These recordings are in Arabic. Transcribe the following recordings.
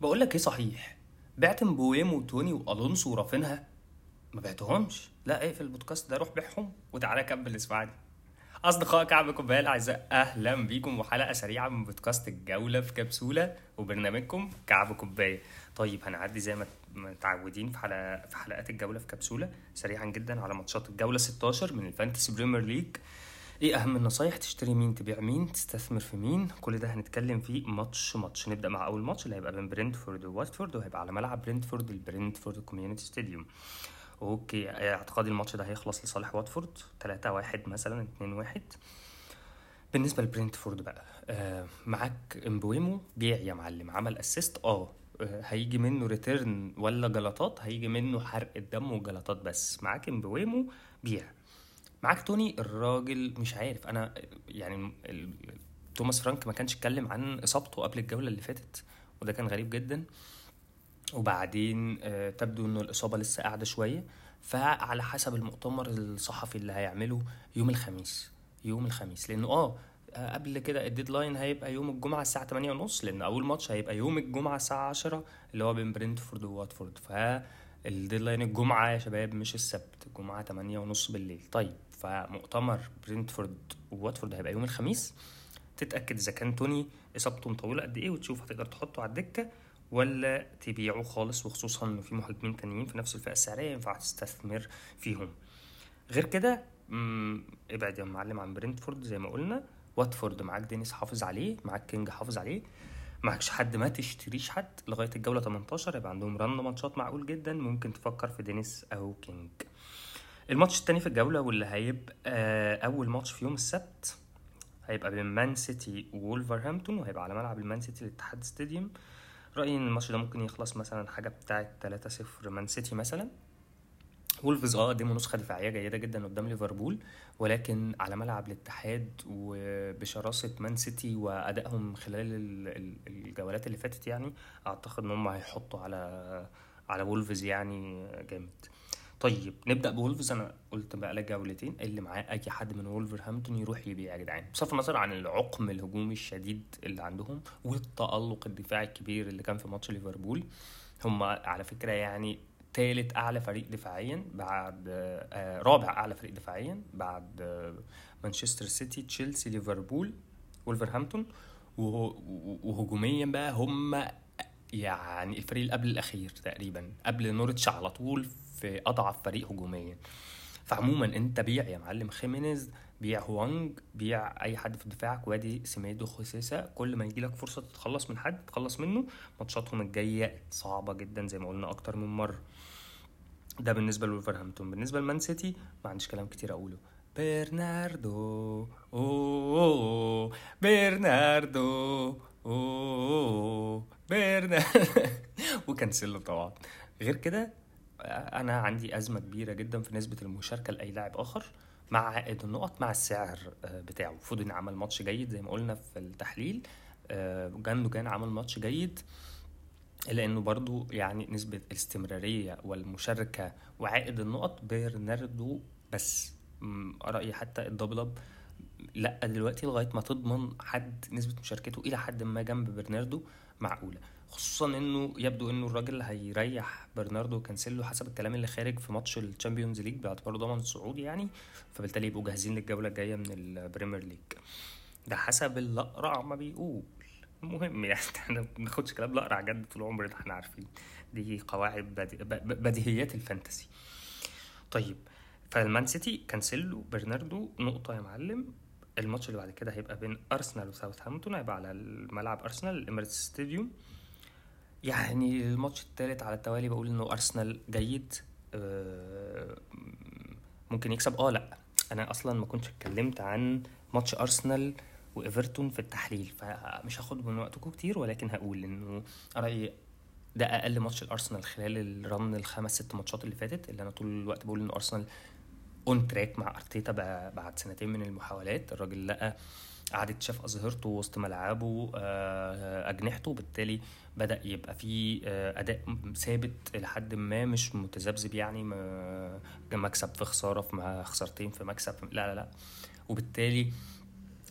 بقول لك إيه صحيح؟ بعت مبويمو وتوني وألونسو ورافينها؟ ما بعتهمش. لا اقفل البودكاست ده؟ روح بيعهم وتعالى كمل اسمعني. أصدقاء كعب كوباية الأعزاء أهلا بيكم وحلقة سريعة من بودكاست الجولة في كبسولة وبرنامجكم كعب كوباية. طيب هنعدي زي ما متعودين في حلقة في حلقات الجولة في كبسولة سريعا جدا على ماتشات الجولة 16 من ال Fantasy Premier League. إيه اهم النصايح؟ تشتري مين تبيع مين تستثمر في مين؟ كل ده هنتكلم فيه ماتش ماتش. نبدأ مع أول ماتش اللي هيبقى بين برينتفورد وواتفورد وهيبقى على ملعب برينتفورد البرينتفورد Community Stadium. أوكي. اعتقادي الماتش ده هيخلص لصالح واتفورد. 3 1 مثلا 2 1 بالنسبة لبرينتفورد بقى آه معاك امبويمو بيع يا معلم. عمل اسيست آه آه، هيجي منه return ولا جلطات؟ هيجي منه حرق الدم وجلطات بس. معاك امبويمو بيع. معاك توني الراجل مش عارف. أنا يعني توماس فرانك ما كانش اتكلم عن إصابته قبل الجولة اللي فاتت وده كان غريب جدا. وبعدين آه، تبدو إنه الإصابة لسه قاعدة شوية. فعلى حسب المؤتمر الصحفي اللي هيعمله يوم الخميس يوم الخميس. لأنه آه آه، قبل كده ال deadline هيبقى يوم الجمعة الساعة 8 ونص لأن أول ماتش هيبقى يوم الجمعة الساعة 10 اللي هو بين برينتفورد وواتفورد. فال deadline الجمعة يا شباب مش السبت الجمعة 8 ونص بالليل. طيب فمؤتمر برينتفورد وواتفورد هيبقى يوم الخميس. تتأكد إذا كان توني إصابته مطولة قد إيه وتشوف هتقدر تحطه على الدكة ولا تبيعه خالص وخصوصا إنه في مهاجمين تانيين في نفس الفئة السعرية ينفع تستثمر فيهم. غير كده ابعد يا معلم عن برينتفورد زي ما قلنا. واتفورد معاك دينيس حافظ عليه معاك كينج حافظ عليه. معكش حد ما تشتريش حد لغاية الجولة 18 يبقى عندهم run ماتشات معقول جدا ممكن تفكر في دينيس أو كينج. الماتش التاني في الجولة واللي هيبقى أول ماتش في يوم السبت هيبقى بين مان سيتي وولفرهامبتون وهيبقى على ملعب المان سيتي الاتحاد stadium. رأيي إن الماتش ده ممكن يخلص مثلا حاجة بتاعة 3-0 مان سيتي مثلا. وولفز آه قدموا نسخة دفاعية جيدة جدا قدام ليفربول ولكن على ملعب الاتحاد وبشراسة مان سيتي وأدائهم خلال ال- ال- الجولات اللي فاتت يعني أعتقد إن هم هيحطوا على على وولفز يعني جامد. طيب نبدأ بولفز. أنا قلت بقى لك جولتين اللي معاه أي حد من وولفرهامبتون يروح يبيع يا جدعان. بصرف النظر عن العقم الهجومي الشديد اللي عندهم والتألق الدفاعي الكبير اللي كان في ماتش ليفربول. هم على فكرة يعني تالت أعلى فريق دفاعيا بعد آه رابع أعلى فريق دفاعيا بعد آه مانشستر سيتي تشيلسي ليفربول وولفرهامبتون. وه- وهجوميا بقى هم يعني الفريق اللي قبل الأخير تقريبا قبل نورتش على طول في أضعف فريق هجوميا. فعموما أنت بيع يا معلم خيمينيز بيع هوانج بيع أي حد في دفاعك وادي سيميدو جوزيه سا. كل ما يجي لك فرصة تتخلص من حد تخلص منه ماتشاتهم الجاية صعبة جدا زي ما قلنا أكتر من مرة. ده بالنسبة لولفرهامبتون. بالنسبة لمان سيتي ما عنديش كلام كتير أقوله. برناردو أوه برناردو أوه. برناردو وكانسيلو طبعا غير كده أنا عندي أزمة كبيرة جدا في نسبة المشاركة لأي لاعب آخر مع عائد النقط مع السعر آه، بتاعه. فودن عمل ماتش جيد زي ما قلنا في التحليل. آه، جاندوجان عمل ماتش جيد الا انه برضو يعني نسبة الاستمرارية والمشاركة وعائد النقط برناردو بس. م، رأيي حتى ال double up لأ دلوقتي لغاية ما تضمن حد نسبة مشاركته إلى حد ما جنب برناردو. معقولة خصوصا إنه يبدو إنه الراجل هيريح برناردو وكانسيلو حسب الكلام اللي خارج في ماتش ال Champions League باعتباره ضمن الصعود يعني فبالتالي يبقوا جاهزين للجولة الجاية من ال Premier League. ده حسب الأقرع ما بيقول. المهم يعني إحنا ما بناخدش كلام الأقرع جد طول عمرنا إحنا عارفين دي قواعد بديهيات الفانتسي. طيب فالمان سيتي كانسيلو برناردو نقطة يا معلم. الماتش اللي بعد كده هيبقى بين أرسنال وساوثهامبتون هيبقى على الملعب أرسنال الإميريتس stadium. يعني الماتش التالت على التوالي بقول إنه أرسنال جيد. آه، ممكن يكسب؟ آه لأ. أنا أصلا ما كنتش اتكلمت عن ماتش أرسنال وإيفرتون في التحليل فمش هاخد من وقتكم كتير ولكن هقول إنه رأيي ده أقل ماتش الارسنال خلال ال run الخمس ست ماتشات اللي فاتت اللي أنا طول الوقت بقول ان أرسنال on track مع أرتيتا بعد سنتين من المحاولات. الراجل لقى قاعدة شاف أظهرته وسط ملعبه آه، أجنحته بالتالي بدأ يبقى فيه آه، أداء ثابت إلى حد ما مش متذبذب يعني مكسب في خسارة في خسارتين في مكسب لا لا لا. وبالتالي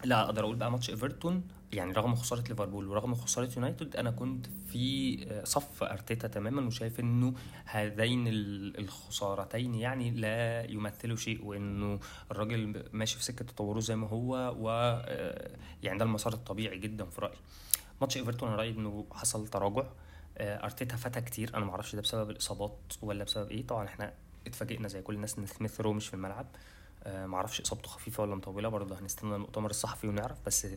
لا أقدر أقول بقى ماتش ايفرتون يعني رغم خسارة ليفربول ورغم خسارة يونايتد أنا كنت في صف أرتيتا تماما وشايف إنه هذين الخسارتين يعني لا يمثلوا شيء وإنه الراجل ماشي في سكة تطوره زي ما هو و يعني ده المسار الطبيعي جدا في رأيي. ماتش إيفرتون أنا رأيي إنه حصل تراجع. أرتيتا فتي كتير أنا معرفش ده بسبب الإصابات ولا بسبب إيه طبعا إحنا اتفاجئنا زي كل الناس إن سميث رو مش في الملعب. آه، معرفش إصابته خفيفة ولا مطولة برضه هنستنى المؤتمر الصحفي ونعرف بس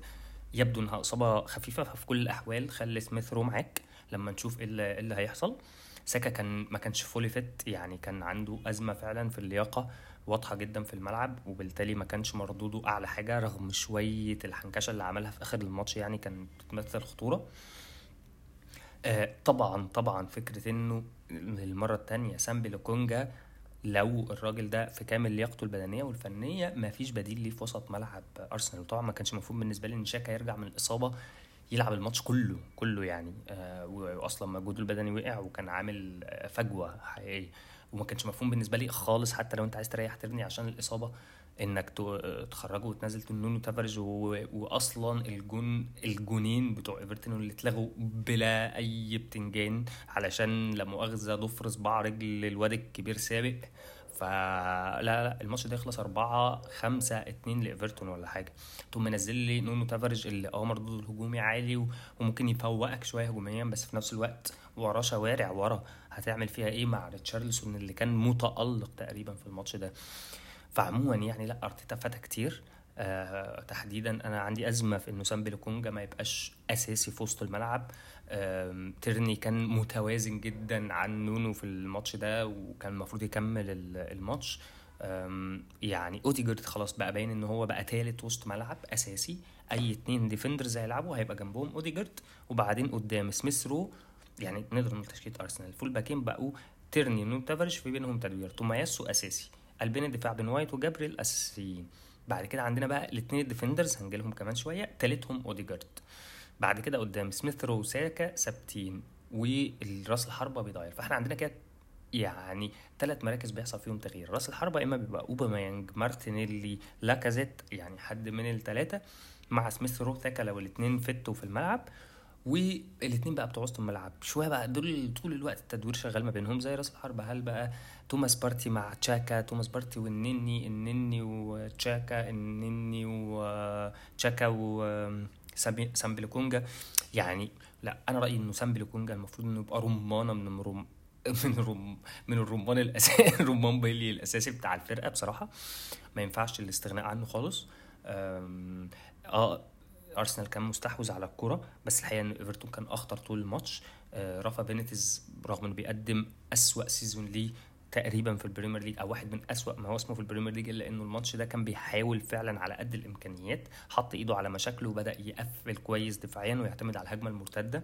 يبدو إنها إصابة خفيفة ففي كل الأحوال خلي سميث رو معاك لما نشوف إيه اللي, إيه هيحصل. ساكا كان ما كانش fully fit يعني كان عنده أزمة فعلا في اللياقة واضحة جدا في الملعب وبالتالي ما كانش مردوده أعلى حاجة رغم شوية الحنكشة اللي عملها في آخر الماتش يعني كانت بتمثل خطورة. آه طبعا طبعا فكرة إنه للمرة الثانية سامبي لوكونجا لو الراجل ده في كامل لياقته البدنية والفنية ما فيش بديل ليه في وسط ملعب أرسنال. وطبعا ما كانش مفهوم بالنسبة لي إن شاكا يرجع من الإصابة يلعب الماتش كله كله يعني. آه واصلا مجهوده البدني وقع وكان عامل فجوة حقيقية. وما كانش مفهوم بالنسبة لي خالص حتى لو أنت عايز تريح ترني عشان الإصابة. إنك تخرجه وتنزل نونو تافرج واصلا الجون الجونين بتوع إيفرتون اللي اتلغوا بلا أي بتنجان علشان لا مؤاخذة ضفر صباع رجل الواد الكبير سابق. فلا لا الماتش ده يخلص أربعة خمسة اتنين لإيفرتون ولا حاجة. تقوم منزل لي نونو تافرج اللي أه مردود الهجومي عالي وممكن يفوقك شوية هجوميا بس في نفس الوقت وراه شوارع ورا. هتعمل فيها إيه مع ريتشارلسون اللي كان متألق تقريبا في الماتش ده؟ فعموما يعني لا أرتيتا فتي كتير. آه تحديدا أنا عندي أزمة في إنه سامبي لوكونجا ما يبقاش أساسي في وسط الملعب. آه تيرني كان متوازن جدا عن نونو في الماتش ده وكان المفروض يكمل الماتش. يعني اوديجارد خلاص بقى باين إن هو بقى تالت وسط ملعب أساسي. أي اتنين defenders هيلعبوا هيبقى جنبهم اوديجارد وبعدين قدام سميث رو يعني نقدر نقول تشكيلة أرسنال. ال full باكين بقوا تيرني نونو تافاريش في بينهم تدوير تومياسو أساسي. قلبين الدفاع بين وايت وجابريل اساسيين بعد كده عندنا بقى الاثنين ال defenders هنجيلهم كمان شوية تالتهم أوديجارد. بعد كده قدام سميث رو وساكا ثابتين والراس الحربة بيتغير فإحنا عندنا كده يعني ثلاث مراكز بيحصل فيهم تغيير. راس الحربة إما بيبقى أوباميانج مارتينيلي لاكازيت يعني حد من الثلاثه مع سميث رو ساكا لو الاثنين fit وفي الملعب. والاثنين بقى بتوع وسط الملعب. شوية بقى دول طول الوقت التدوير شغال ما بينهم زي راس الحربة هل بقى توماس بارتي مع تشاكا توماس بارتي والنني النني وتشاكا النني وتشاكا وسامبي لوكونجا يعني لا أنا رأيي إنه سامبي لوكونجا المفروض إنه يبقى رمانة من رم من الرم من الرمان الاساسي الرمان بيلي الأساسي بتاع الفرقة بصراحة. ما ينفعش الاستغناء عنه خالص. آه أرسنال كان مستحوذ على الكرة بس الحقيقة إن إيفرتون كان أخطر طول الماتش. آه رافا بينيتز رغم إنه بيقدم أسوأ season ليه تقريبا في البريمير ليج أو واحد من أسوأ ما هو اسمه في البريمير ليج إلا إنه الماتش ده كان بيحاول فعلا على قد الإمكانيات حط إيده على مشاكله وبدأ يقفل كويس دفاعيا ويعتمد على الهجمة المرتدة.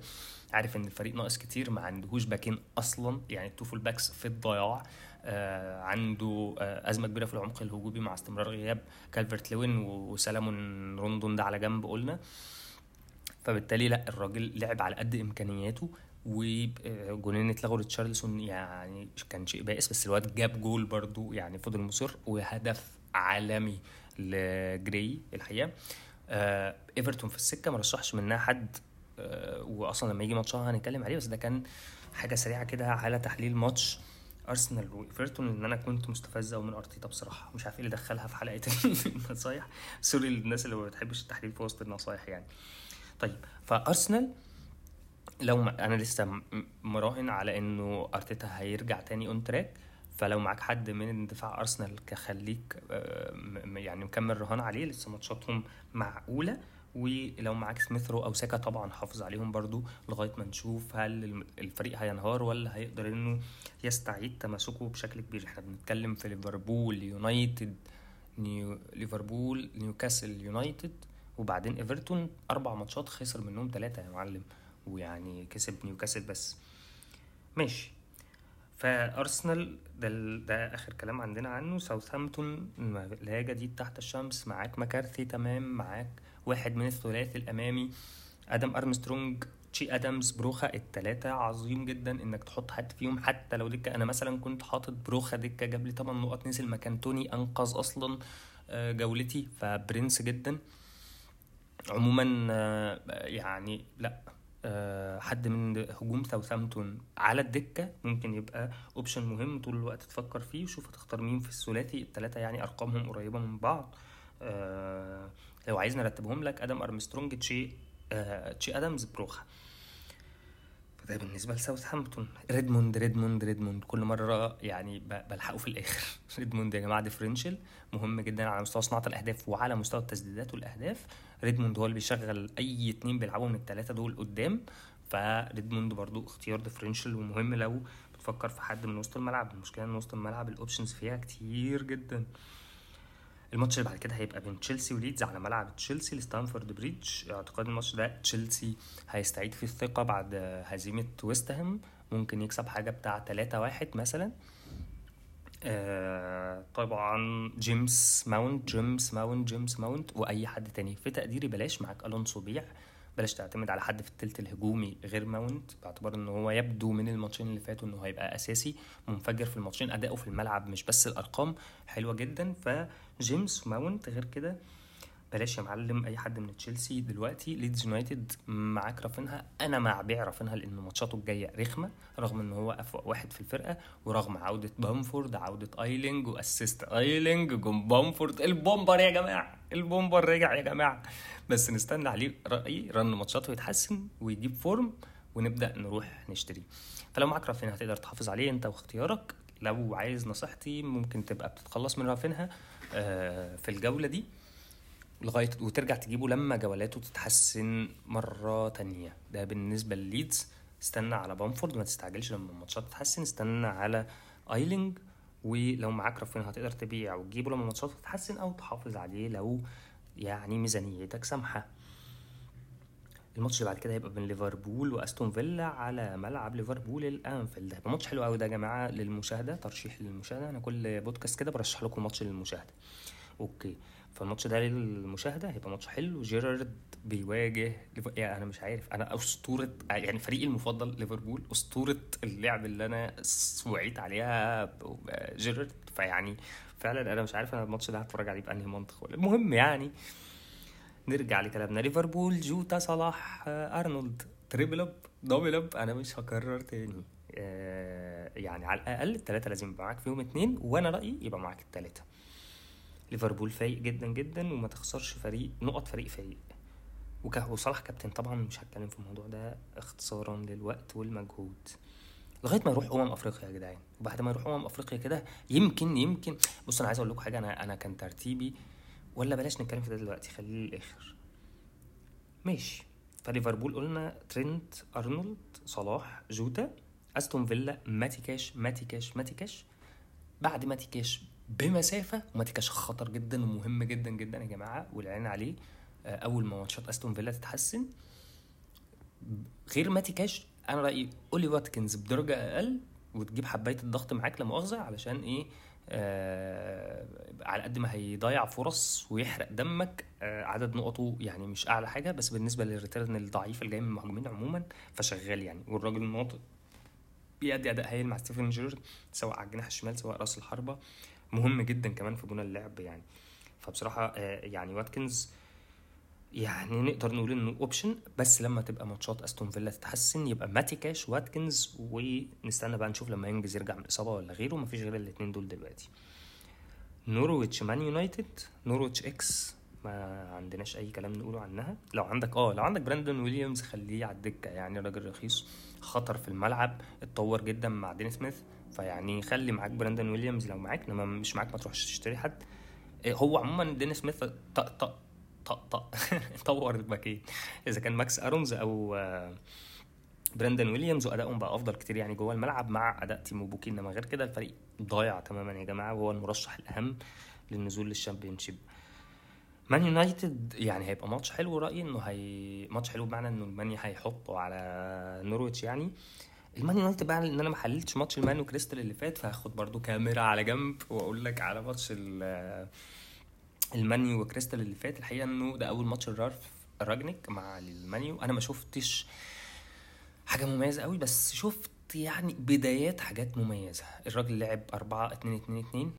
عارف إن الفريق ناقص كتير ما عندهوش باكين أصلا يعني two full backs في الضياع. عنده آه أزمة كبيرة في العمق الهجومي مع استمرار غياب كالفرت لوين وسلامون روندون ده على جنب قلنا. فبالتالي لا الراجل لعب على قد إمكانياته وجونين اتلغوا لتشارلسون يعني كان شيء بائس بس الواد جاب جول برضو يعني فضل مصر وهدف عالمي لجراي الحقيقة. آه إيفرتون في السكة ما رشحش منها حد آه واصلا لما يجي ماتشها هنتكلم عليه بس ده كان حاجة سريعة كده على تحليل ماتش. أرسنال وإيفرتون إن أنا كنت مستفز قوي من أرتيتا بصراحة. مش عارف إيه اللي دخلها في حلقة النصايح. sorry للناس اللي ما بتحبش التحليل في وسط النصايح يعني. طيب فأرسنال لو أنا لسه مراهن على إنه أرتيتا هيرجع تاني on track فلو معاك حد من دفاع أرسنال كخليك يعني مكمل رهان عليه لسه ماتشاتهم معقولة ولو معاك سميث رو أو ساكا طبعا حافظ عليهم برضو لغاية ما نشوف هل الفريق هينهار ولا هيقدر إنه يستعيد تماسكه بشكل كبير. إحنا بنتكلم في ليفربول يونايتد نيو ليفربول نيوكاسل يونايتد وبعدين إيفرتون. أربع ماتشات خسر منهم ثلاثة يا معلم ويعني كسب نيوكاسل بس. ماشي. فأرسنال ده ده آخر كلام عندنا عنه ساوثهامبتون لا جديد تحت الشمس معاك مكارثي تمام معاك واحد من الثلاثي الأمامي آدم أرمسترونج تشي ادمز بروخا التلاتة عظيم جدا إنك تحط حد فيهم حتى لو دكة أنا مثلا كنت حاطط بروخا دكة جاب لي 8 نقط نزل مكان توني أنقذ أصلا جولتي فبرنس جدا. عموما آه، يعني لأ. آه، حد من هجوم ساوثهامبتون على الدكة ممكن يبقى option مهم طول الوقت تفكر فيه وشوف هتختار مين في الثلاثي. الثلاثه يعني أرقامهم قريبة من بعض. آه، لو عايز نرتبهم لك أدم أرمسترونج تشي تشي ادمز بروخا. ده بالنسبة لساوثهامبتون ريدموند ريدموند ريدموند. كل مرة يعني بلحقه في الآخر. ريدموند يا جماعة differential مهم جدا على مستوى صناعة الأهداف وعلى مستوى التسديدات والأهداف. ريدموند هو اللي بيشغل أي اتنين بيلعبوا من الثلاثه دول قدام. فريدموند برضو اختيار differential ومهم لو بتفكر في حد من وسط الملعب. المشكلة إن وسط الملعب ال options فيها كتير جدا. الماتش اللي بعد كده هيبقى بين تشيلسي وليدز على ملعب تشيلسي ستامفورد بريدج. اعتقاد الماتش ده تشيلسي هيستعيد فيه الثقة بعد هزيمة ويست هام. ممكن يكسب حاجة بتاع 3 واحد مثلا. آه طبعا جيمس ماونت جيمس ماونت جيمس ماونت وأي حد تاني. في تقديري بلاش معاك ألونسو بيع. بلاش تعتمد على حد في التلت الهجومي غير ماونت باعتبار إن هو يبدو من الماتشين اللي فاتوا انه هيبقى أساسي منفجر في الماتشين أداؤه في الملعب مش بس الأرقام حلوة جدا فجيمس ماونت غير كده بلاش يا معلم أي حد من تشيلسي دلوقتي. ليدز يونايتد معاك رافينها. أنا مع بيع رافينها لأن ماتشاته الجاية رخمة رغم إن هو أفوق واحد في الفرقة ورغم عودة بامفورد عودة أيلينج و assist أيلينج جون بامفورد. البومبر يا جماعة! البومبر رجع يا جماعة! بس نستنى عليه رايي run ماتشاته يتحسن ويجيب form ونبدأ نروح نشتريه. فلو معاك رافينها هتقدر تحافظ عليه أنت واختيارك. لو عايز نصيحتي ممكن تبقى بتتخلص من رافينها آه، في الجولة دي. لغاية وترجع تجيبه لما جولاته تتحسن مرة تانية. ده بالنسبة لليدز استنى على بامفورد ما تستعجلش لما الماتشات تتحسن. استنى على ايلينج ولو معاك رافينها هتقدر تبيع وتجيبه لما الماتشات تتحسن أو تحافظ عليه لو يعني ميزانيتك سامحة. الماتش اللي بعد كده هيبقى بين ليفربول وأستون فيلا على ملعب ليفربول الأنفيلد. هيبقى ماتش حلو قوي ده يا جماعة للمشاهدة ترشيح للمشاهدة. أنا كل بودكاست كده برشح لكم ماتش للمشاهدة. أوكي. فالماتش ده للمشاهدة هيبقى ماتش حلو. جيرارد بيواجه يعني أنا مش عارف. أنا أسطورة يعني فريقي المفضل ليفربول أسطورة اللعب اللي أنا وعيت عليها جيرارد. فيعني فعلا أنا مش عارف أنا الماتش ده هتفرج عليه بأنهي منطق المهم يعني نرجع لكلامنا. ليفربول جوتا صلاح أرنولد. triple up double up أنا مش هكرر تاني. آه، يعني على الأقل الثلاثه لازم يبقى معاك فيهم اتنين وأنا رأيي يبقى معاك الثلاثه ليفربول فايق جدا جدا وما تخسرش فريق نقط فريق فايق. وصلاح كابتن طبعا مش هتكلم في الموضوع ده اختصارا للوقت والمجهود. لغاية ما يروح أمم أفريقيا يا جدعان. وبعد ما يروح أمم أفريقيا كده يمكن يمكن بص أنا عايز أقول لكم حاجة أنا أنا كان ترتيبي ولا بلاش نتكلم في ده دلوقتي خليه للآخر. ماشي. فليفربول قلنا ترينت أرنولد صلاح جوتا أستون فيلا ماتي كاش ماتي كاش ماتي كاش بعد ماتي كاش بمسافة وماتي كاش خطر جدا ومهم جدا جدا يا جماعة والعين عليه آه، أول ما ماتشات أستون فيلا تتحسن. غير ماتي كاش أنا رأيي أولي واتكنز بدرجة أقل وتجيب حباية الضغط معاك لا مؤاخذة علشان إيه آه على قد ما هيضيع فرص ويحرق دمك آه عدد نقطه يعني مش أعلى حاجة بس بالنسبة لل return الضعيف اللي جاي من المهاجمين عموما فشغال يعني. والراجل نقط بيأدي أداء هايل مع ستيفن جيرارد سواء على الجناح الشمال سواء رأس الحربة. مهم جدا كمان في بناء اللعب يعني. فبصراحة آه يعني واتكنز يعني نقدر نقول إنه option بس لما تبقى ماتشات أستون فيلا تتحسن يبقى ماتي كاش واتكنز ونستنى بقى نشوف لما إنجز يرجع من اصابه ولا غيره. مفيش غير الاثنين دول دلوقتي. نورويتش مان يونايتد. نورويتش إكس ما عندناش أي كلام نقوله عنها. لو عندك آه لو عندك براندون ويليامز خليه على الدكة يعني راجل رخيص. خطر في الملعب اتطور جدا مع دين سميث فيعني خلي معاك براندون ويليامز لو معاك إنما مش معاك ما تروحش تشتري حد. إيه، هو عموما دين سميث طق طق طق طور الباكين. إذا كان ماكس أرونز أو براندن ويليامز وأدائهم بقى أفضل كتير يعني جوه الملعب مع أداء تيمو بوكي إنما غير كده الفريق ضايع تماما يا جماعة وهو المرشح الأهم للنزول لل Championship مان يونايتد يعني هيبقى ماتش حلو رأيي إنه هي ماتش حلو بمعنى إنه المانيو هيحطوا على نورويتش يعني. المان يونايتد بقى إن أنا ما حللتش ماتش المان وكريستال اللي فات فهاخد برضو كاميرا على جنب وأقول لك على ماتش المانيو وكريستال اللي فات. الحقيقة إنه ده أول ماتش الرالف راجنيك مع المانيو أنا ما شفتش حاجة مميزة قوي بس شفت يعني بدايات حاجات مميزة. الراجل لعب 4 2 2 2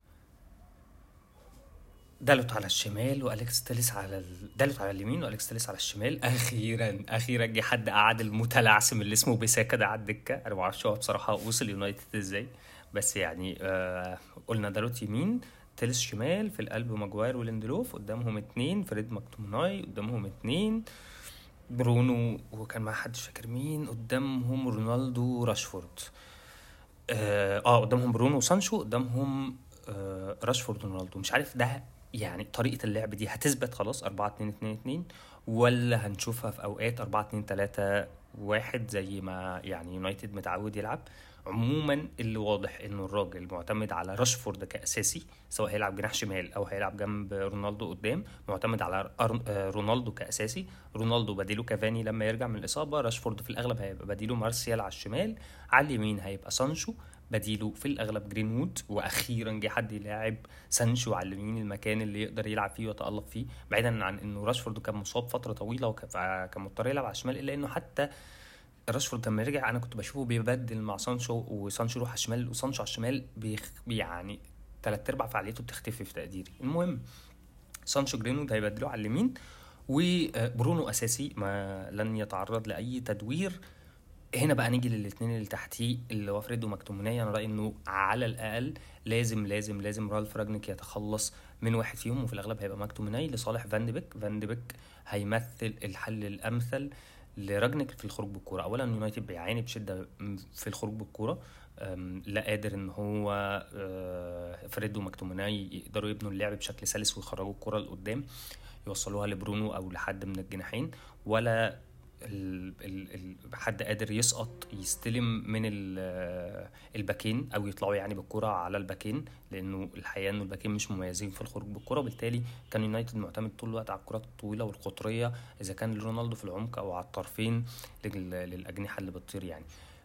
دالوت على الشمال وأليكس تيليس على ال... دالوت على اليمين وأليكس تيليس على الشمال. أخيرا أخيرا جه حد قعد المتلعثم اللي اسمه بيساكا ده على الدكة. أنا ما أعرفش هو بصراحة وصل يونايتد إزاي. بس يعني آه قلنا دالوت يمين تيليس شمال في القلب ماجواير وليندلوف قدامهم اتنين فريد مكتوميناي قدامهم اتنين برونو وكان مع حد فاكر مين قدامهم رونالدو راشفورد. آه آه، قدامهم برونو وسانشو قدامهم آه راشفورد ورونالدو. مش عارف ده يعني طريقة اللعب دي هتثبت خلاص 4 2 2 2 ولا هنشوفها في أوقات 4 2 3 1 زي ما يعني يونايتد متعود يلعب. عموما اللي واضح إنه الراجل معتمد على راشفورد كأساسي سواء هيلعب جناح شمال أو هيلعب جنب رونالدو قدام معتمد على آه، رونالدو كأساسي. رونالدو بديله كافاني لما يرجع من الإصابة راشفورد في الأغلب هيبقى بديله مارسيال على الشمال على اليمين هيبقى سانشو. بديله في الأغلب جرينوود وأخيرا جه حد يلاعب سانشو على اليمين المكان اللي يقدر يلعب فيه ويتألق فيه بعيدا عن إنه راشفورد كان مصاب فترة طويلة وكان مضطر يلعب على الشمال إلا إنه حتى راشفورد لما رجع أنا كنت بشوفه بيبدل مع سانشو وسانشو يروح على الشمال وسانشو على الشمال بيخ يعني تلات أرباع فعاليته بتختفي في تقديري. المهم سانشو جرينوود هيبدلوا على اليمين وبرونو أساسي ما لن يتعرض لأي تدوير. هنا بقى نيجي للاثنين اللي تحتيه اللي هو فريد ومكتوميناي أنا رأيي إنه على الأقل لازم لازم لازم رالف راجنيك يتخلص من واحد فيهم وفي الأغلب هيبقى مكتوميناي لصالح فان بيك. فان بيك هيمثل الحل الأمثل لراجنيك في الخروج بالكورة. اولا يونايتد بيعاني بشدة في الخروج بالكورة. لا قادر إن هو آه، فريد ومكتوميناي يقدروا يبنوا اللعب بشكل سلس ويخرجوا الكره لقدام يوصلوها لبرونو أو لحد من الجناحين ولا ال ال حد قادر يسقط يستلم من ال- الباكين أو يطلعوا يعني بالكرة على الباكين لأنه الحقيقة إنه الباكين مش مميزين في الخروج بالكرة. وبالتالي كان يونايتد معتمد طول الوقت على الكرات الطويلة والقطرية إذا كان لرونالدو في العمق أو على الطرفين لل- للأجنحة اللي بتطير يعني.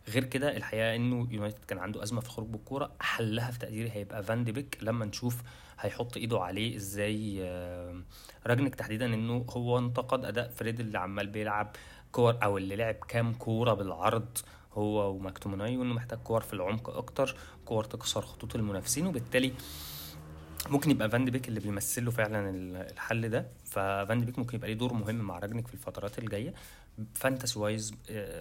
غير كده الحقيقة إنه يونايتد كان عنده أزمة في الخروج بالكوره حلها في تقديري هيبقى فان دي بيك لما نشوف هيحط إيده عليه إزاي آه، راجنيك تحديدا إنه هو انتقد أداء فريد اللي عمال بيلعب كور أو اللي لعب كام كورة بالعرض هو ومكتوميناي وانه محتاج كور في العمق أكتر كور تكسر خطوط المنافسين وبالتالي ممكن يبقى فان بيك اللي بيمثل له فعلا ال- الحل ده. ففان بيك ممكن يبقى ليه دور مهم مع راجنيك في الفترات الجاية. fantasy wise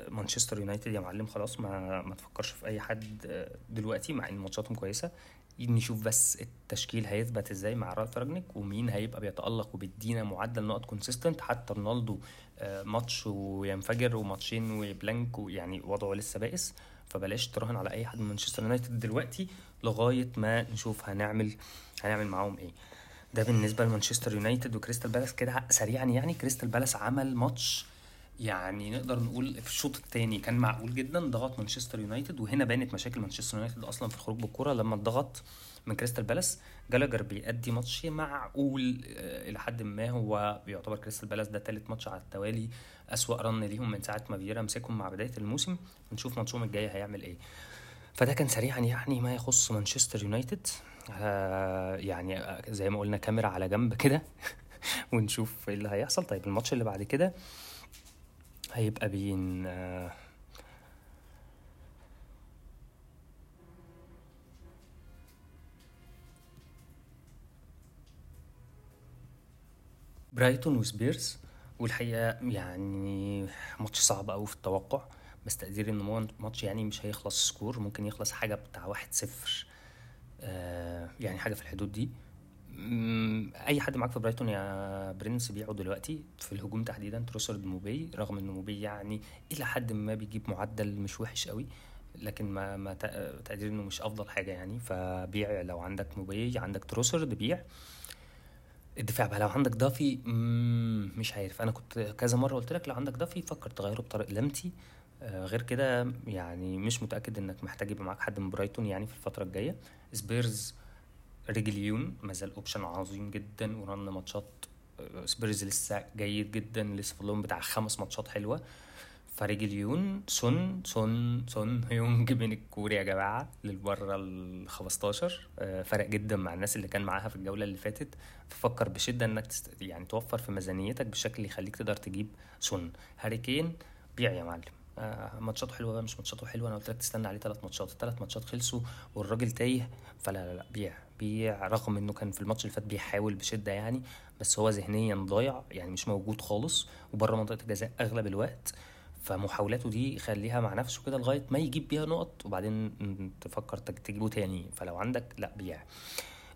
مانشستر يونايتد يا معلم خلاص ما ما تفكرش في أي حد آه، دلوقتي مع إن ماتشاتهم كويسة. نشوف بس التشكيل هيثبت إزاي مع رالف راجنيك ومين هيبقى بيتألق وبيدينا معدل نقط consistent حتى رونالدو آه، ماتش وينفجر وماتشين و blank ويعني وضعه لسه بائس. فبلاش تراهن على أي حد من مانشستر يونايتد دلوقتي لغاية ما نشوف هنعمل هنعمل معاهم إيه. ده بالنسبة لمانشستر يونايتد وكريستال بالاس كده سريعا يعني. كريستال بالاس عمل ماتش يعني نقدر نقول في الشوط الثاني كان معقول جدا ضغط مانشستر يونايتد وهنا بانت مشاكل مانشستر يونايتد أصلا في الخروج بالكرة لما اتضغط من كريستال بالاس. جالاجر بيأدي ماتش معقول آه، إلى حد ما هو بيعتبر كريستال بالاس ده ثالث ماتش على التوالي أسوأ run ليهم من ساعة ما فييرا مسكهم مع بداية الموسم. نشوف ماتشهم الجاي هيعمل إيه. فده كان سريعا يعني ما يخص مانشستر يونايتد. آه يعني آه، زي ما قلنا كاميرا على جنب كده. ونشوف إيه اللي هيحصل. طيب الماتش اللي بعد كده هيبقى بين آه، برايتون وسبيرز والحقيقة يعني ماتش صعب أوي في التوقع. بس تقديري هو ماتش يعني مش هيخلص score ممكن يخلص حاجة بتاع واحد صفر آه يعني حاجة في الحدود دي. أي حد معاك في برايتون يا برنس بيعه دلوقتي في الهجوم تحديدا تروسرد موبي رغم إن موبي يعني إلى حد ما بيجيب معدل مش وحش قوي لكن ما ما تق- تقديري إنه مش أفضل حاجة يعني. فبيع لو عندك موبي عندك تروسرد بيع. الدفاع بقى لو عندك دافي مم، مش عارف. أنا كنت كذا مرة قلت لك لو عندك دافي فكر تغيره بطريقه لماتي. آه، غير كده يعني مش متأكد إنك محتاج يبقى معاك حد من برايتون يعني في الفترة الجاية. سبيرز ريجليون مازال option عظيم جدا و run ماتشات آه، سبيرز لسه جيد جدا لسه فاضلهم بتاع خمس ماتشات حلوة. فريجليون سون سون سون هيونج مين الكوري يا جماعة للمره ال 15 آه، فرق جدا مع الناس اللي كان معاها في الجولة اللي فاتت. ففكر بشدة إنك. يعني توفر في ميزانيتك بشكل يخليك تقدر تجيب سون. هاري كين بيع يا معلم. آه ماتشاته حلوة بقى مش ماتشاته حلوة أنا قلت لك تستنى عليه ثلاث ماتشات. الثلاث ماتشات خلصوا والراجل تايه فلا لا لا بيع. بيع رغم إنه كان في الماتش اللي فات بيحاول بشدة يعني بس هو ذهنيا ضايع يعني مش موجود خالص وبره منطقة الجزاء أغلب الوقت. فمحاولاته دي خليها مع نفسه كده لغاية ما يجيب بيها نقط وبعدين تفكر تجيبه تاني. فلو عندك لا بيع.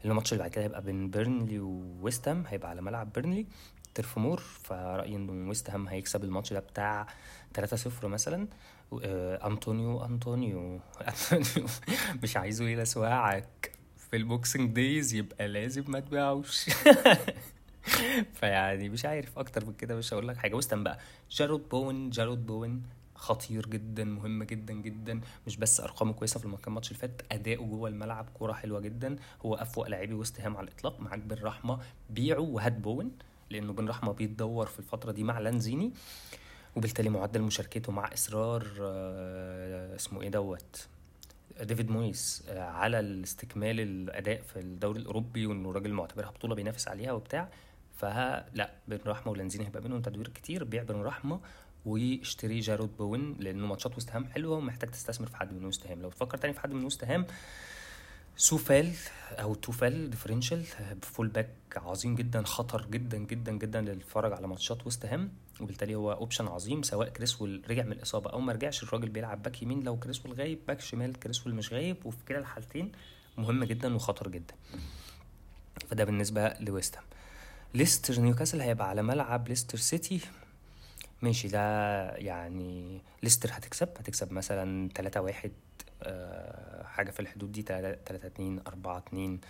الماتش اللي بعد كده هيبقى بين بيرنلي وويست هام هيبقى على ملعب بيرنلي. تيرف مور فرأيي إنه ويست هام هيكسب الماتش ده بتاع 3-0 مثلا. آه، أنطونيو أنطونيو أنطونيو مش عايزه يلسوعك. في ال Boxing Days يبقى لازم ما تبيعوش. فيعني مش عارف أكتر من كده مش هقول لك حاجة. وست هام بقى جارود بوين جارود بوين خطير جدا مهم جدا جدا. مش بس أرقامه كويسة في الماتش اللي فات أداؤه جوه الملعب كوره حلوة جدا. هو أفوق لاعبي وست هام على الإطلاق. معاك بن رحمة بيعه وهات بوين لأنه بن رحمة بيتدور في الفترة دي مع لانزيني. وبالتالي معدل مشاركته مع إصرار آه، اسمه إيه دوت؟ ديفيد مويس آه، على الاستكمال الأداء في الدوري الأوروبي وإنه راجل معتبرها بطولة بينافس عليها وبتاع. فلا بن رحمة ولانزيني هيبقى بينهم تدوير كتير. بيع بن رحمة واشتري جارود بوين لأنه ماتشات وست هام حلوة ومحتاج تستثمر في حد من وست هام. لو تفكر تاني في حد من وست هام سوفال أو توفال differential full back عظيم جدا خطر جدا جدا جدا اتفرج على ماتشات وست هام وبالتالي هو option عظيم سواء كريسويل رجع من الإصابة أو ما رجعش. الراجل بيلعب back يمين لو كريسويل غايب back شمال كريسويل مش غايب. وفي كلا الحالتين مهم جدا وخطر جدا. فده بالنسبة لويست هام ليستر نيوكاسل هيبقى على ملعب ليستر سيتي. ماشي ده يعني ليستر هتكسب هتكسب مثلا 3 واحد آه، حاجة في الحدود دي 3 2 4 2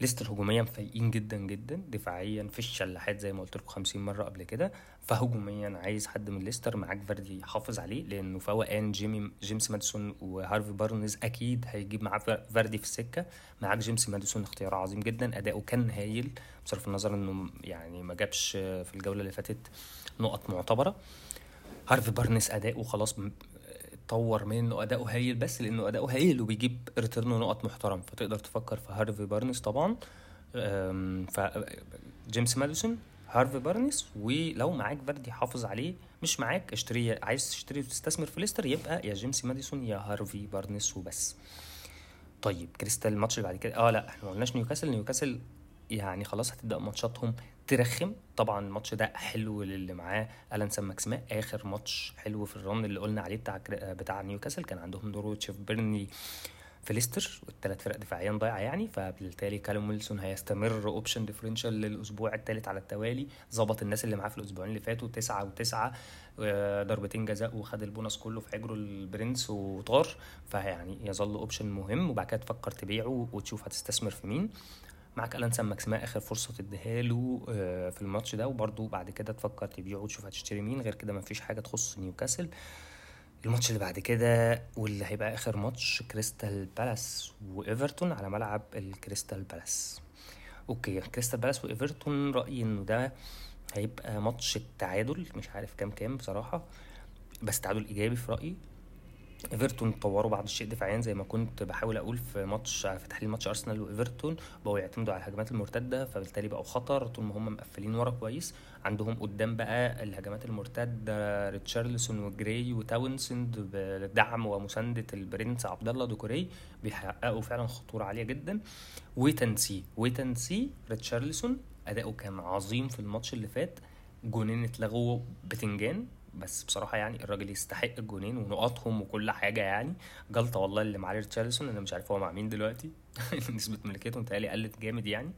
ليستر هجوميا فايقين جدا جدا دفاعيا في الشلاحات زي ما قلت لكم 50 مرة قبل كده. فهجوميا عايز حد من ليستر معاك فاردي يحافظ عليه لأنه فوقان جيمي جيمس ماديسون وهارفي بارنز أكيد هيجيب معاه فاردي في السكة. معاك جيمس ماديسون اختيار عظيم جدا أداؤه كان هايل بصرف النظر إنه يعني ما جابش في الجولة اللي فاتت نقط معتبرة. هارفي بارنس أداؤه خلاص اتطور من انه أداؤه هايل بس لأنه أداؤه هايل وبيجيب return نقط محترم فتقدر تفكر في هارفي بارنس طبعا. ف جيمس ماديسون هارفي بارنس ولو معاك فاردي حافظ عليه مش معاك اشتري عايز تشتري وتستثمر في ليستر يبقى يا جيمس ماديسون يا هارفي بارنس وبس. طيب كريستال الماتش اللي بعد كده آه لا إحنا ما قلناش نيوكاسل. نيوكاسل يعني خلاص هتبدأ ماتشاتهم ترخم. طبعا الماتش ده حلو للي معاه. ألان سان ماكسيما آخر ماتش حلو في ال run اللي قلنا عليه بتاع بتاع نيوكاسل. كان عندهم نورويتش في بيرنلي في ليستر والثلاث فرق دفاعيا ضايعة يعني فبالتالي كالوم ويلسون هيستمر option differential للأسبوع الثالث على التوالي. ظبط الناس اللي معاه في الأسبوعين اللي فاتوا تسعة وتسعة آه، ضربتين جزاء وخد البونص كله في حجره البرنس وطار. فيعني يظل option مهم وبعد كده تفكر تبيعه وتشوف هتستثمر في مين. معاك ألان سان ماكسيما آخر فرصة تديها له آه، في الماتش ده وبرده بعد كده تفكر تبيعه وتشوف هتشتري مين. غير كده مفيش حاجة تخص نيوكاسل. الماتش اللي بعد كده واللي هيبقى آخر ماتش كريستال بالاس وإيفرتون على ملعب الكريستال بالاس. okay كريستال بالاس وإيفرتون رأيي إنه ده هيبقى ماتش التعادل مش عارف كام كام بصراحة بس تعادل إيجابي في رأيي. إيفرتون طوروا بعض الشيء دفاعيا زي ما كنت بحاول أقول في ماتش في تحليل ماتش أرسنال وإيفرتون بقوا يعتمدوا على الهجمات المرتدة فبالتالي بقوا خطر طول ما هم مقفلين ورا كويس. عندهم قدام بقى الهجمات المرتدة ريتشارلسون وجراي وتاونسند بدعم ومساندة البرنس عبد الله دوكوري بيحققوا فعلا خطورة عالية جدا. وتنسي وتنسي ريتشارلسون أداؤه كان عظيم في الماتش اللي فات. جونين اتلغوا بتنجان بس بصراحة يعني الراجل يستحق الجونين ونقاطهم وكل حاجة يعني. جلطة والله اللي مع ريتشارلسون أنا مش عارف هو مع مين دلوقتي. نسبة ملكيته متهيألي قلت جامد يعني.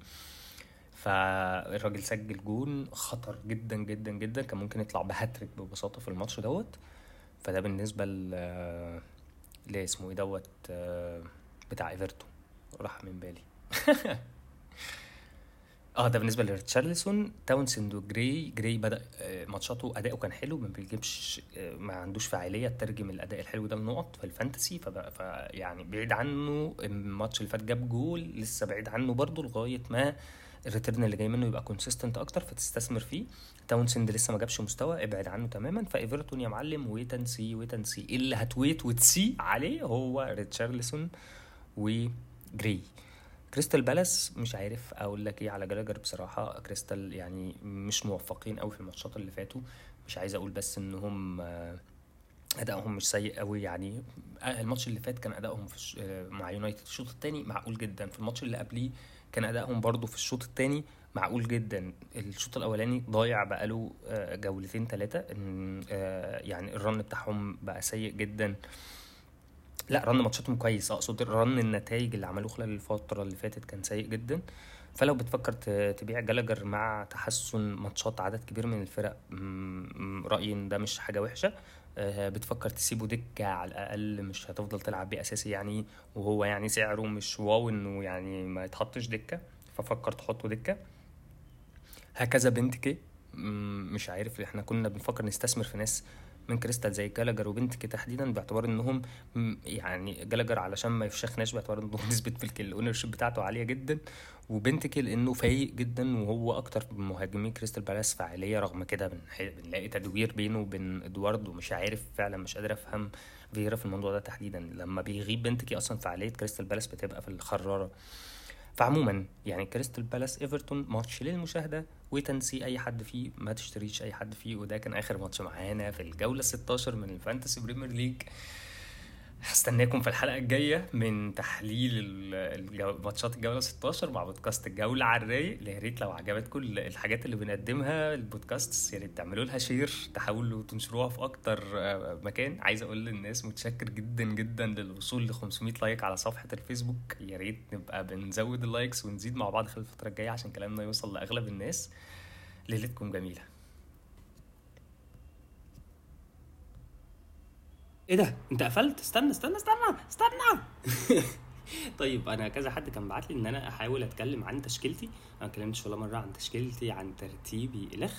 فالراجل سجل جون خطر جدا جدا جدا. كان ممكن يطلع بهاتريك ببساطة في الماتش دوت. فده بالنسبة ل اسمه إيه دوت بتاع إيفرتون. راح من بالي. آه ده بالنسبة لريتشارلسون تاونسند وجراي جراي بدأ آه، ماتشاته أداؤه كان حلو. ما بيجيبش آه، ما عندوش فاعلية ترجم الأداء الحلو ده لنقط في ال fantasy. فيعني بعيد عنه. الماتش اللي فات جاب جول لسه بعيد عنه برده لغاية ما ال return اللي جاي منه يبقى consistent أكتر فتستثمر فيه. تاونسند لسه ما جابش مستوى ابعد عنه تماما. فايفرتون يا معلم wait and see wait and see اللي هت wait وت see عليه؟ هو ريتشارلسون وجراي كريستال بالاس مش عارف أقول لك إيه على جلاجر بصراحة. كريستال يعني مش موفقين قوي في الماتشات اللي فاتوا. مش عايز أقول بس إنهم أدائهم مش سيء قوي يعني. الماتش اللي فات كان أدائهم الش... مع يونايتد الشوط الثاني معقول جدا. في الماتش اللي قبليه كان أدائهم برضو في الشوط الثاني معقول جدا. الشوط الأولاني ضايع بقاله آه، جولتين ثلاثة يعني ال run بتاعهم بقى سيء جدا. لا run ماتشاتهم كويس. اقصد run النتائج اللي عملوه خلال الفترة اللي فاتت كان سيء جدا. فلو بتفكر تبيع جالاجر مع تحسن ماتشات عدد كبير من الفرق رأيي إن ده مش حاجة وحشة. آه، بتفكر تسيبه دكة على الأقل مش هتفضل تلعب بيه أساسي يعني وهو يعني سعره مش واو إنه يعني ما يتحطش دكة ففكر تحطه دكة. هكذا بنتيكي مش عارف إحنا كنا بنفكر نستثمر في ناس من كريستال زي جالاجر وبنتكي تحديدا باعتبار إنهم يعني جالاجر علشان ما يفشخناش باعتبار انه نسبة في ال owner بتاعته عالية جدا. وبنتكي لأنه فايق جدا وهو أكتر مهاجمين كريستال بالاس فعاليه رغم كده بنلاقي تدوير بينه وبين إدوارد ومش عارف فعلا مش قادر أفهم فيرا في الموضوع ده تحديدا. لما بيغيب بنتكي أصلا فعاليه كريستال بالاس بتبقى في الخرارة. فعموما يعني كريستال بالاس إيفرتون ماتش للمشاهدة وتنسي أي حد فيه ما تشتريش أي حد فيه وده كان آخر ماتش معانا في الجولة 16 من الفانتسي بريمير ليج. هستناكم في الحلقة الجاية من تحليل ماتشات الجولة 16 مع بودكاست الجوله على الرايق. يا ريت لو عجبتكم الحاجات اللي بنقدمها البودكاست يا ريت تعملوا لها share تحاولوا تنشروها في أكتر آه، مكان. عايز أقول للناس متشكر جدا جدا للوصول ل 500 like على صفحة الفيسبوك. يا ريت نبقى بنزود ال likes ونزيد مع بعض خلال الفترة الجاية عشان كلامنا يوصل لأغلب الناس. ليلتكم جميلة. إيه ده؟ انت قفلت؟ استنى استنى استنى استنى. طيب أنا كذا حد كان بعت لي ان أنا احاول اتكلم عن تشكيلتي. أنا ما اتكلمتش ولا مرة عن تشكيلتي عن ترتيبي الخ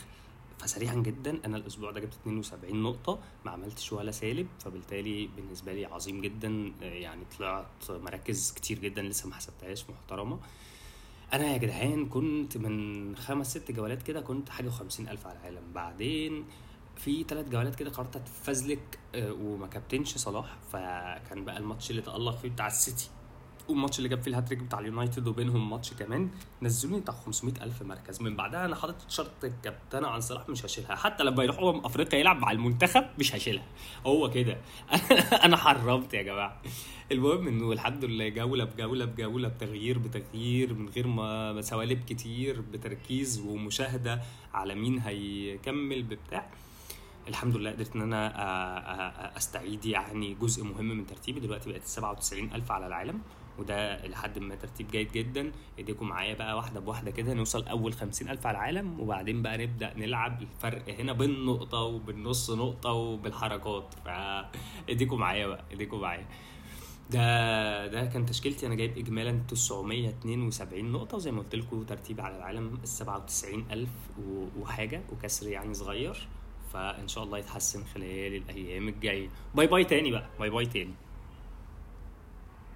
فسريعا جدا أنا الأسبوع ده جبت 72 نقطة ما عملتش ولا سالب. فبالتالي بالنسبة لي عظيم جدا يعني طلعت مراكز كتير جدا لسه ما حسبتهاش محترمة. أنا يا جدعان كنت من خمس ست جولات كده كنت حاجة وخمسين ألف على العالم. بعدين في ثلاث جولات كده قررت اتفزلك آه، وما كابتنش صلاح فكان بقى الماتش اللي تألق فيه بتاع السيتي والماتش اللي جاب فيه الهاتريك بتاع اليونايتد وبينهم ماتش كمان نزلوني بتاع 500 ألف مركز. من بعدها أنا حاطط شارة الكابتن على صلاح مش هشيلها. حتى لما يروح امم أفريقيا يلعب مع المنتخب مش هشيلها. هو كده. أنا حرمت يا جماعة. المهم إنه الحمد لله جولة بجولة بجولة بتغيير بتغيير من غير ما سوالب كتير بتركيز ومشاهدة على مين هيكمل بتاع الحمد لله قدرت إن أنا آه، آه، آه، أستعيد يعني جزء مهم من ترتيبي. دلوقتي بقت 97 ألف على العالم وده لحد ما ترتيب جيد جدا. إيديكم معايا بقى واحدة بواحدة كده نوصل أول خمسين ألف على العالم وبعدين بقى نبدأ نلعب الفرق هنا بالنقطة وبالنص نقطة وبالحركات. فايديكم معايا بقى إيديكم معايا. ده ده كان تشكيلتي. أنا جايب اجمالا 972 نقطة وزي ما قلت لكم ترتيبي على العالم 97000 وحاجة وكسر يعني صغير. فإن شاء الله يتحسن خلال الأيام الجاية. باي باي تاني بقى. باي باي تاني.